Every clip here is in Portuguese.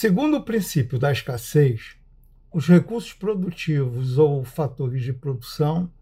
Segundo o princípio da escassez, os recursos produtivos ou fatores de produção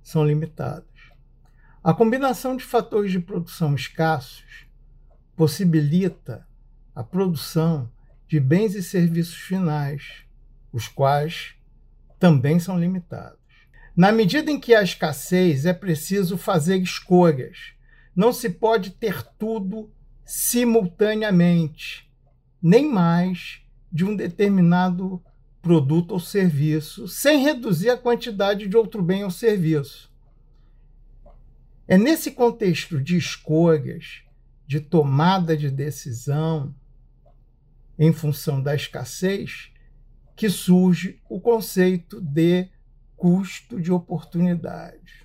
são limitados. A combinação de fatores de produção escassos possibilita a produção de bens e serviços finais, os quais também são limitados. Na medida em que há escassez, é preciso fazer escolhas. Não se pode ter tudo simultaneamente, nem mais de um determinado produto ou serviço, sem reduzir a quantidade de outro bem ou serviço. É nesse contexto de escolhas, de tomada de decisão, em função da escassez, que surge o conceito de custo de oportunidade.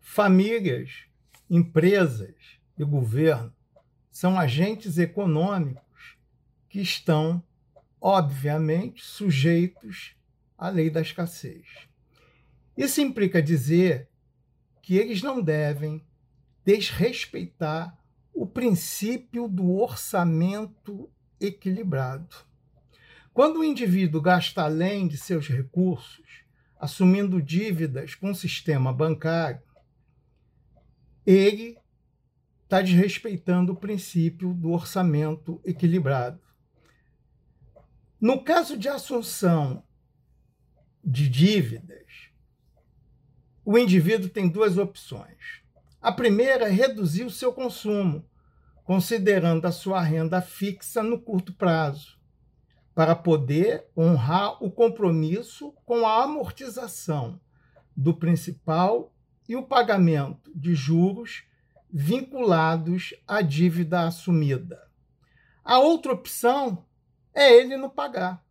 Famílias, empresas e governo são agentes econômicos que estão, obviamente, sujeitos à lei da escassez. Isso implica dizer que eles não devem desrespeitar o princípio do orçamento equilibrado. Quando o indivíduo gasta além de seus recursos, assumindo dívidas com o sistema bancário, ele está desrespeitando o princípio do orçamento equilibrado. No caso de assunção de dívidas, o indivíduo tem duas opções. A primeira é reduzir o seu consumo, considerando a sua renda fixa no curto prazo para poder honrar o compromisso com a amortização do principal e o pagamento de juros vinculados à dívida assumida. A outra opção é ele não pagar.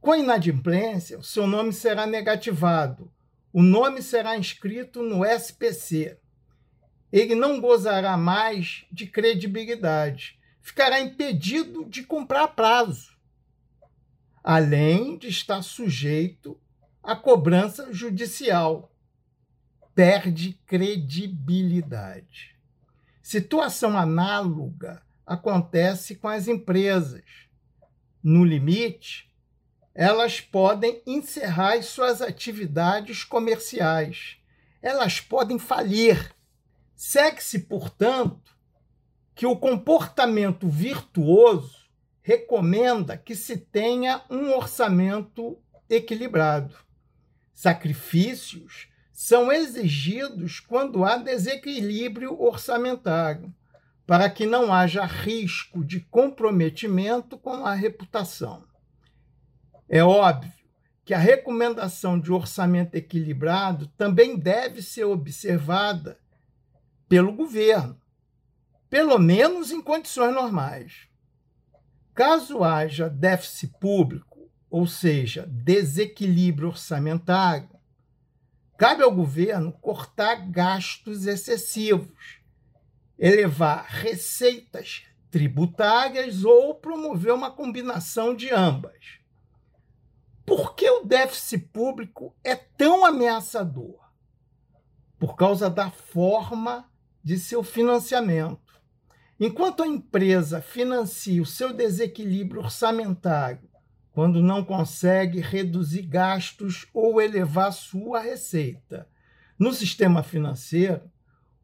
Com a inadimplência, o seu nome será negativado, o nome será inscrito no SPC. Ele não gozará mais de credibilidade ficará impedido de comprar prazo, além de estar sujeito à cobrança judicial. Perde credibilidade. Situação análoga acontece com as empresas. No limite, elas podem encerrar as suas atividades comerciais. Elas podem falir. Segue-se, portanto, que o comportamento virtuoso recomenda que se tenha um orçamento equilibrado. Sacrifícios são exigidos quando há desequilíbrio orçamentário, para que não haja risco de comprometimento com a reputação. É óbvio que a recomendação de orçamento equilibrado também deve ser observada pelo governo, pelo menos em condições normais. Caso haja déficit público, ou seja, desequilíbrio orçamentário, cabe ao governo cortar gastos excessivos, elevar receitas tributárias ou promover uma combinação de ambas. Por que o déficit público é tão ameaçador? Por causa da forma de seu financiamento. Enquanto a empresa financia o seu desequilíbrio orçamentário quando não consegue reduzir gastos ou elevar sua receita, no sistema financeiro,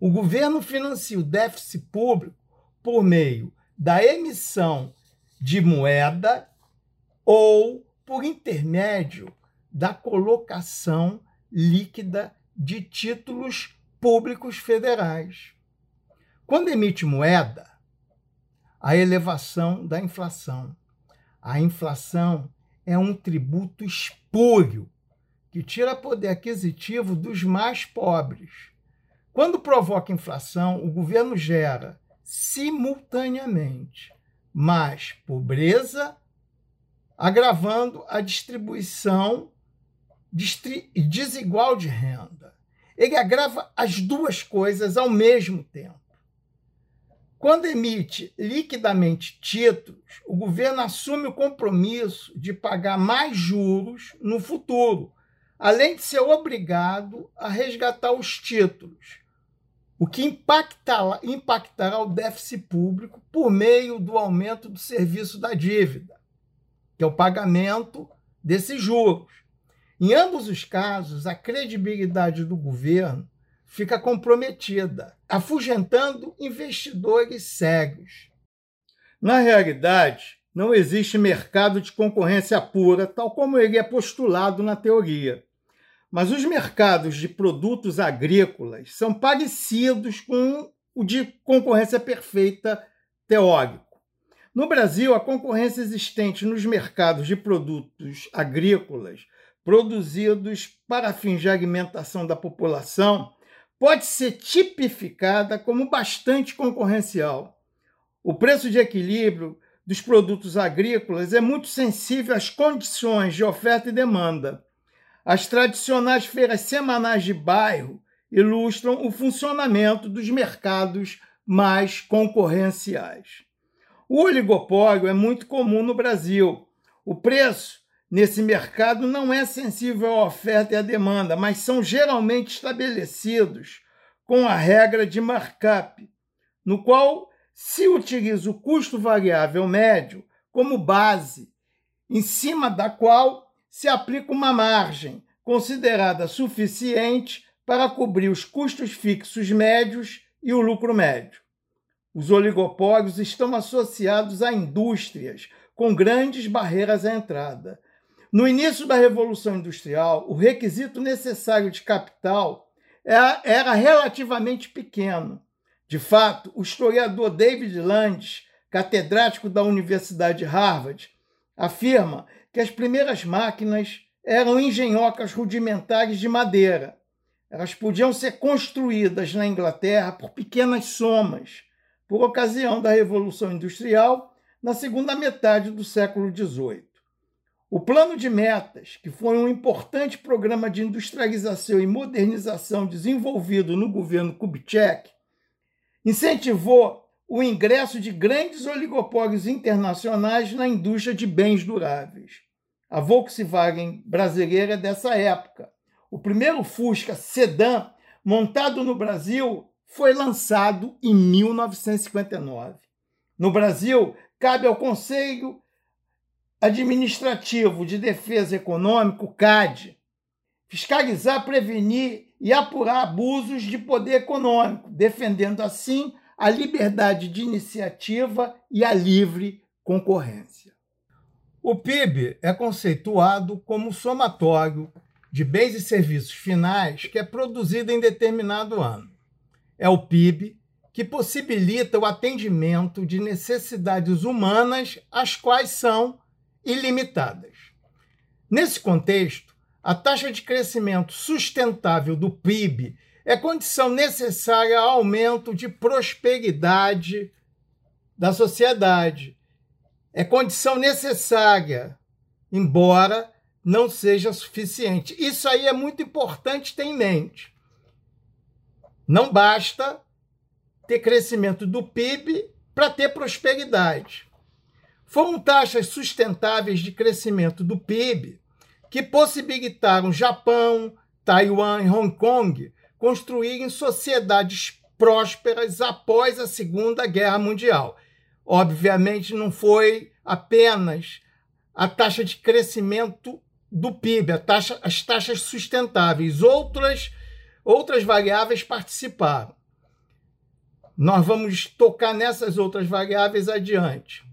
o governo financia o déficit público por meio da emissão de moeda ou por intermédio da colocação líquida de títulos públicos federais. Quando emite moeda, a elevação da inflação. A inflação é um tributo espúrio que tira poder aquisitivo dos mais pobres. Quando provoca inflação, o governo gera simultaneamente mais pobreza, agravando a distribuição desigual de renda. Ele agrava as duas coisas ao mesmo tempo. Quando emite liquidamente títulos, o governo assume o compromisso de pagar mais juros no futuro, além de ser obrigado a resgatar os títulos, o que impactará, impactará o déficit público por meio do aumento do serviço da dívida, que é o pagamento desses juros. Em ambos os casos, a credibilidade do governo fica comprometida, afugentando investidores cegos. Na realidade, não existe mercado de concorrência pura, tal como ele é postulado na teoria. Mas os mercados de produtos agrícolas são parecidos com o de concorrência perfeita teórico. No Brasil, a concorrência existente nos mercados de produtos agrícolas produzidos para fins de alimentação da população pode ser tipificada como bastante concorrencial. O preço de equilíbrio dos produtos agrícolas é muito sensível às condições de oferta e demanda. As tradicionais feiras semanais de bairro ilustram o funcionamento dos mercados mais concorrenciais. O oligopólio é muito comum no Brasil. O preço nesse mercado não é sensível à oferta e à demanda, mas são geralmente estabelecidos com a regra de markup, no qual se utiliza o custo variável médio como base, em cima da qual se aplica uma margem considerada suficiente para cobrir os custos fixos médios e o lucro médio. Os oligopólios estão associados a indústrias com grandes barreiras à entrada. No início da Revolução Industrial, o requisito necessário de capital era relativamente pequeno. De fato, o historiador David Landes, catedrático da Universidade de Harvard, afirma que as primeiras máquinas eram engenhocas rudimentares de madeira. Elas podiam ser construídas na Inglaterra por pequenas somas por ocasião da Revolução Industrial na segunda metade do século XVIII. O Plano de Metas, que foi um importante programa de industrialização e modernização desenvolvido no governo Kubitschek, incentivou o ingresso de grandes oligopólios internacionais na indústria de bens duráveis. A Volkswagen brasileira é dessa época. O primeiro Fusca sedã montado no Brasil foi lançado em 1959. No Brasil, cabe ao Conselho Administrativo de Defesa Econômico, CAD, fiscalizar, prevenir e apurar abusos de poder econômico, defendendo assim a liberdade de iniciativa e a livre concorrência. O PIB é conceituado como somatório de bens e serviços finais que é produzido em determinado ano é o PIB, que possibilita o atendimento de necessidades humanas, as quais são ilimitadas. Nesse contexto, a taxa de crescimento sustentável do PIB é condição necessária ao aumento de prosperidade da sociedade. É condição necessária, embora não seja suficiente. Isso aí é muito importante ter em mente. Não basta ter crescimento do PIB para ter prosperidade. Foram taxas sustentáveis de crescimento do PIB que possibilitaram Japão, Taiwan e Hong Kong construírem sociedades prósperas após a Segunda Guerra Mundial. Obviamente, não foi apenas a taxa de crescimento do PIB, taxa, as taxas sustentáveis. Outras Outras variáveis participaram. Nós vamos tocar nessas outras variáveis adiante.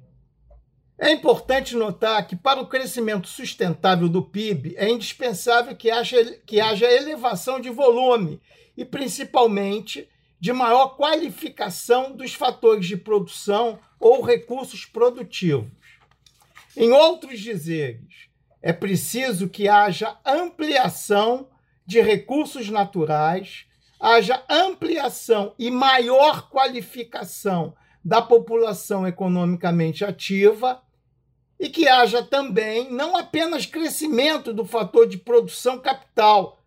É importante notar que, para o crescimento sustentável do PIB, é indispensável que haja, que haja elevação de volume e, principalmente, de maior qualificação dos fatores de produção ou recursos produtivos. Em outros dizeres, é preciso que haja ampliação de recursos naturais, haja ampliação e maior qualificação da população economicamente ativa e que haja também não apenas crescimento do fator de produção capital,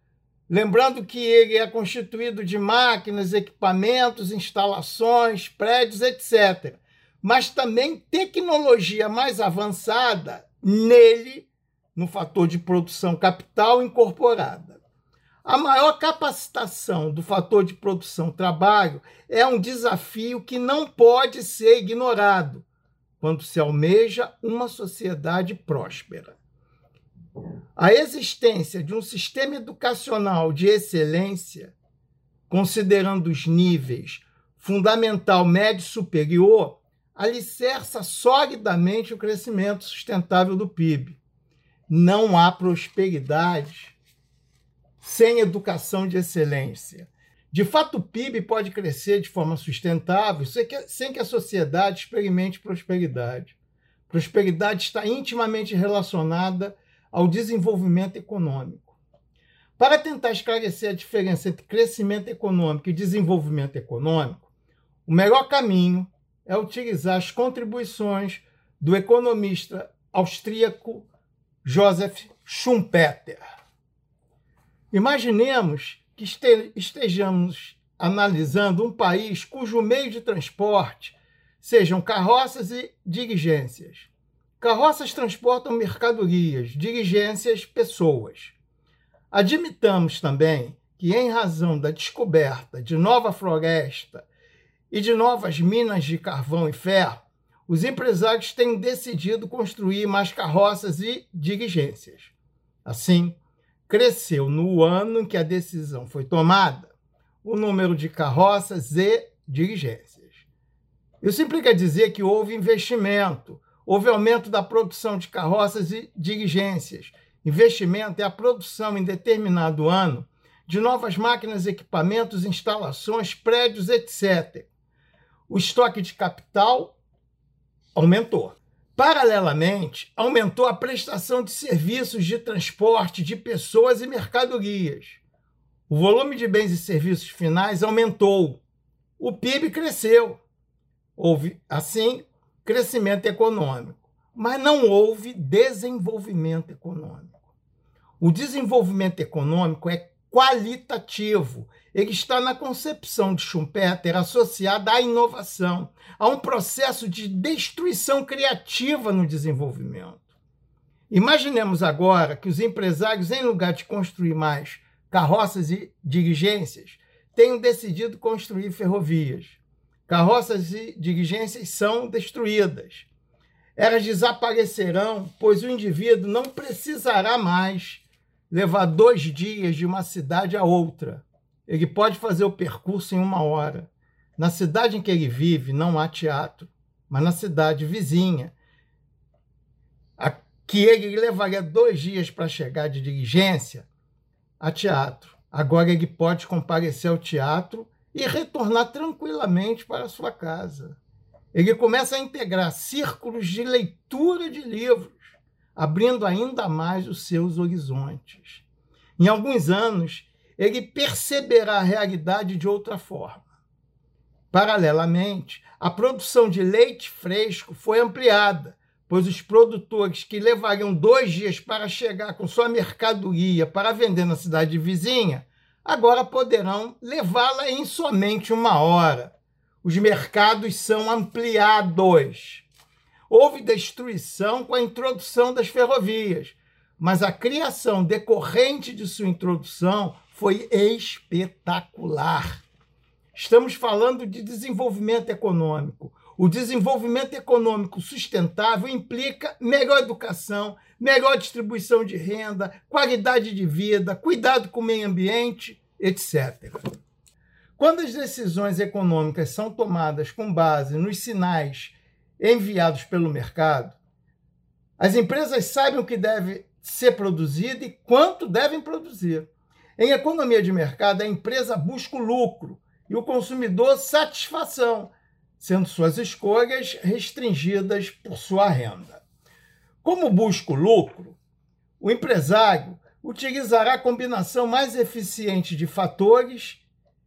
lembrando que ele é constituído de máquinas, equipamentos, instalações, prédios, etc., mas também tecnologia mais avançada nele, no fator de produção capital incorporada. A maior capacitação do fator de produção trabalho é um desafio que não pode ser ignorado quando se almeja uma sociedade próspera. A existência de um sistema educacional de excelência, considerando os níveis fundamental, médio e superior, alicerça solidamente o crescimento sustentável do PIB. Não há prosperidade sem educação de excelência. De fato, o PIB pode crescer de forma sustentável sem que a sociedade experimente prosperidade. Prosperidade está intimamente relacionada ao desenvolvimento econômico. Para tentar esclarecer a diferença entre crescimento econômico e desenvolvimento econômico, o melhor caminho é utilizar as contribuições do economista austríaco Joseph Schumpeter. Imaginemos que estejamos analisando um país cujo meio de transporte sejam carroças e diligências. Carroças transportam mercadorias, diligências, pessoas. Admitamos também que, em razão da descoberta de nova floresta e de novas minas de carvão e ferro, os empresários têm decidido construir mais carroças e diligências. Assim, cresceu no ano em que a decisão foi tomada o número de carroças e diligências. Isso implica dizer que houve investimento, houve aumento da produção de carroças e diligências. Investimento é a produção em determinado ano de novas máquinas, equipamentos, instalações, prédios, etc. O estoque de capital aumentou. Paralelamente, aumentou a prestação de serviços de transporte de pessoas e mercadorias. O volume de bens e serviços finais aumentou. O PIB cresceu. Houve, assim, crescimento econômico, mas não houve desenvolvimento econômico. O desenvolvimento econômico é qualitativo ele está na concepção de Schumpeter associada à inovação, a um processo de destruição criativa no desenvolvimento. Imaginemos agora que os empresários, em lugar de construir mais carroças e diligências, tenham decidido construir ferrovias. Carroças e diligências são destruídas. Elas desaparecerão, pois o indivíduo não precisará mais levar dois dias de uma cidade a outra ele pode fazer o percurso em uma hora. Na cidade em que ele vive não há teatro, mas na cidade vizinha, que ele levaria dois dias para chegar de diligência, há teatro. Agora ele pode comparecer ao teatro e retornar tranquilamente para sua casa. Ele começa a integrar círculos de leitura de livros, abrindo ainda mais os seus horizontes. Em alguns anos, ele perceberá a realidade de outra forma. Paralelamente, a produção de leite fresco foi ampliada, pois os produtores que levariam dois dias para chegar com sua mercadoria para vender na cidade vizinha, agora poderão levá-la em somente uma hora. Os mercados são ampliados. Houve destruição com a introdução das ferrovias, mas a criação decorrente de sua introdução foi espetacular. Estamos falando de desenvolvimento econômico. O desenvolvimento econômico sustentável implica melhor educação, melhor distribuição de renda, qualidade de vida, cuidado com o meio ambiente, etc. Quando as decisões econômicas são tomadas com base nos sinais enviados pelo mercado, as empresas sabem o que deve ser produzido e quanto devem produzir. Em economia de mercado, a empresa busca o lucro e o consumidor satisfação, sendo suas escolhas restringidas por sua renda. Como busca o lucro, o empresário utilizará a combinação mais eficiente de fatores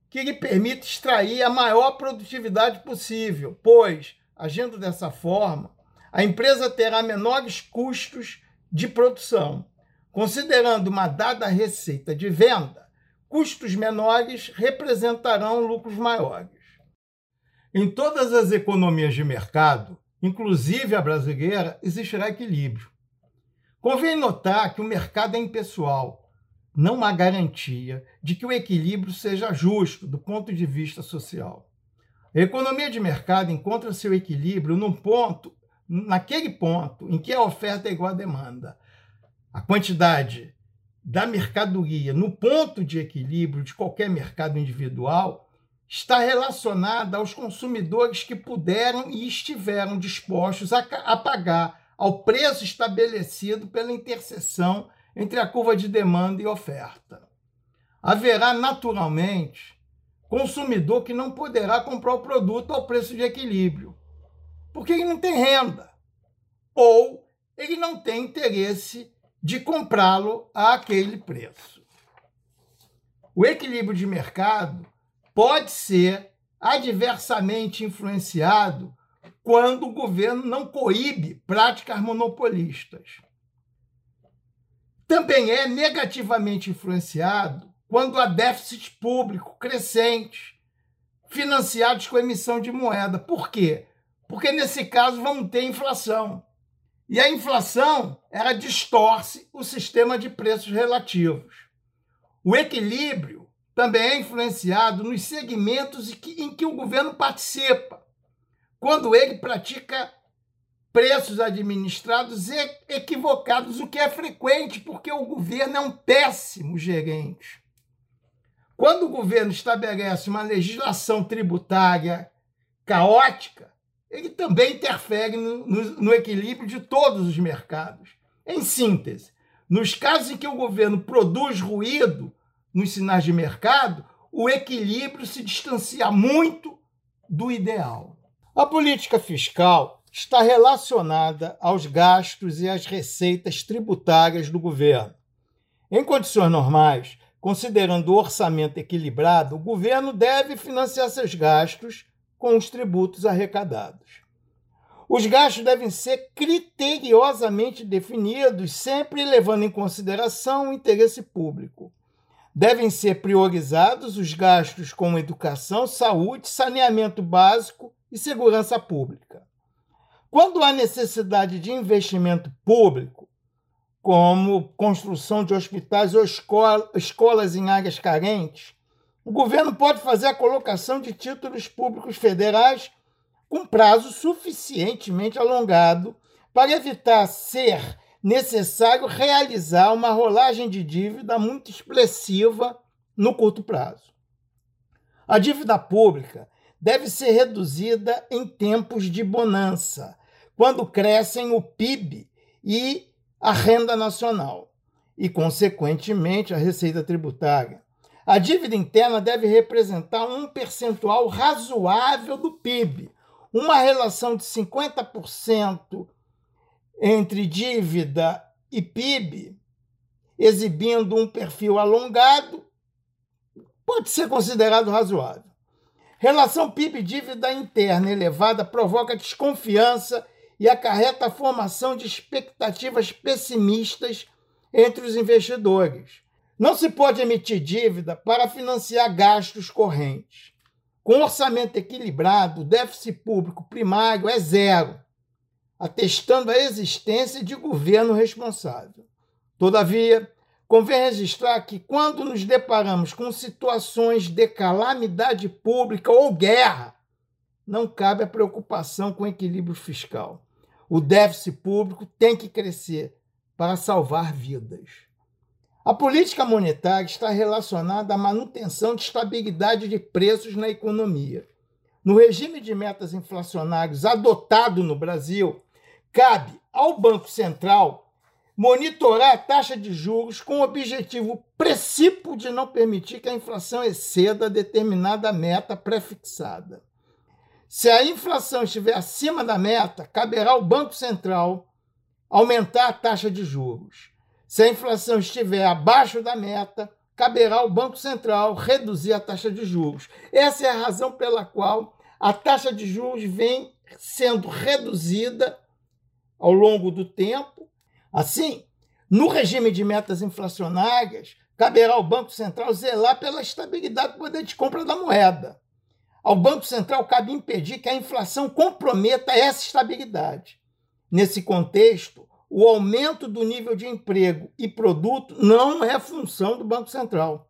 que lhe permita extrair a maior produtividade possível, pois, agindo dessa forma, a empresa terá menores custos de produção Considerando uma dada receita de venda, custos menores representarão lucros maiores. Em todas as economias de mercado, inclusive a brasileira, existirá equilíbrio. Convém notar que o mercado é impessoal. não há garantia de que o equilíbrio seja justo do ponto de vista social. A economia de mercado encontra seu equilíbrio num ponto, naquele ponto em que a oferta é igual à demanda. A quantidade da mercadoria no ponto de equilíbrio de qualquer mercado individual está relacionada aos consumidores que puderam e estiveram dispostos a, a pagar ao preço estabelecido pela interseção entre a curva de demanda e oferta. Haverá, naturalmente, consumidor que não poderá comprar o produto ao preço de equilíbrio, porque ele não tem renda, ou ele não tem interesse de comprá-lo a aquele preço. O equilíbrio de mercado pode ser adversamente influenciado quando o governo não coíbe práticas monopolistas. Também é negativamente influenciado quando há déficit público crescente, financiados com emissão de moeda. Por quê? Porque nesse caso vamos ter inflação. E a inflação, ela distorce o sistema de preços relativos. O equilíbrio também é influenciado nos segmentos em que, em que o governo participa, quando ele pratica preços administrados equivocados, o que é frequente, porque o governo é um péssimo gerente. Quando o governo estabelece uma legislação tributária caótica, ele também interfere no, no, no equilíbrio de todos os mercados. Em síntese, nos casos em que o governo produz ruído nos sinais de mercado, o equilíbrio se distancia muito do ideal. A política fiscal está relacionada aos gastos e às receitas tributárias do governo. Em condições normais, considerando o orçamento equilibrado, o governo deve financiar seus gastos com os tributos arrecadados. Os gastos devem ser criteriosamente definidos, sempre levando em consideração o interesse público. Devem ser priorizados os gastos com educação, saúde, saneamento básico e segurança pública. Quando há necessidade de investimento público, como construção de hospitais ou escola, escolas em áreas carentes, o governo pode fazer a colocação de títulos públicos federais com prazo suficientemente alongado para evitar ser necessário realizar uma rolagem de dívida muito expressiva no curto prazo. A dívida pública deve ser reduzida em tempos de bonança, quando crescem o PIB e a renda nacional e, consequentemente, a receita tributária. A dívida interna deve representar um percentual razoável do PIB, uma relação de 50% entre dívida e PIB, exibindo um perfil alongado, pode ser considerado razoável. Relação PIB-dívida interna elevada provoca desconfiança e acarreta a formação de expectativas pessimistas entre os investidores não se pode emitir dívida para financiar gastos correntes. Com orçamento equilibrado, o déficit público primário é zero, atestando a existência de governo responsável. Todavia, convém registrar que, quando nos deparamos com situações de calamidade pública ou guerra, não cabe a preocupação com equilíbrio fiscal. O déficit público tem que crescer para salvar vidas. A política monetária está relacionada à manutenção de estabilidade de preços na economia. No regime de metas inflacionários adotado no Brasil, cabe ao Banco Central monitorar a taxa de juros com o objetivo precípio de não permitir que a inflação exceda determinada meta prefixada. Se a inflação estiver acima da meta, caberá ao Banco Central aumentar a taxa de juros. Se a inflação estiver abaixo da meta, caberá ao Banco Central reduzir a taxa de juros. Essa é a razão pela qual a taxa de juros vem sendo reduzida ao longo do tempo. Assim, no regime de metas inflacionárias, caberá ao Banco Central zelar pela estabilidade do poder de compra da moeda. Ao Banco Central cabe impedir que a inflação comprometa essa estabilidade. Nesse contexto, o aumento do nível de emprego e produto não é função do Banco Central.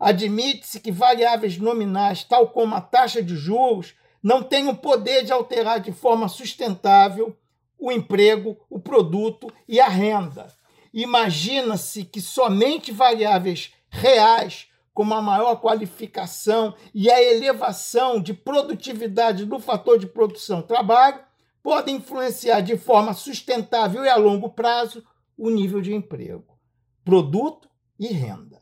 Admite-se que variáveis nominais, tal como a taxa de juros, não o poder de alterar de forma sustentável o emprego, o produto e a renda. Imagina-se que somente variáveis reais, como a maior qualificação e a elevação de produtividade do fator de produção trabalho, podem influenciar de forma sustentável e a longo prazo o nível de emprego, produto e renda.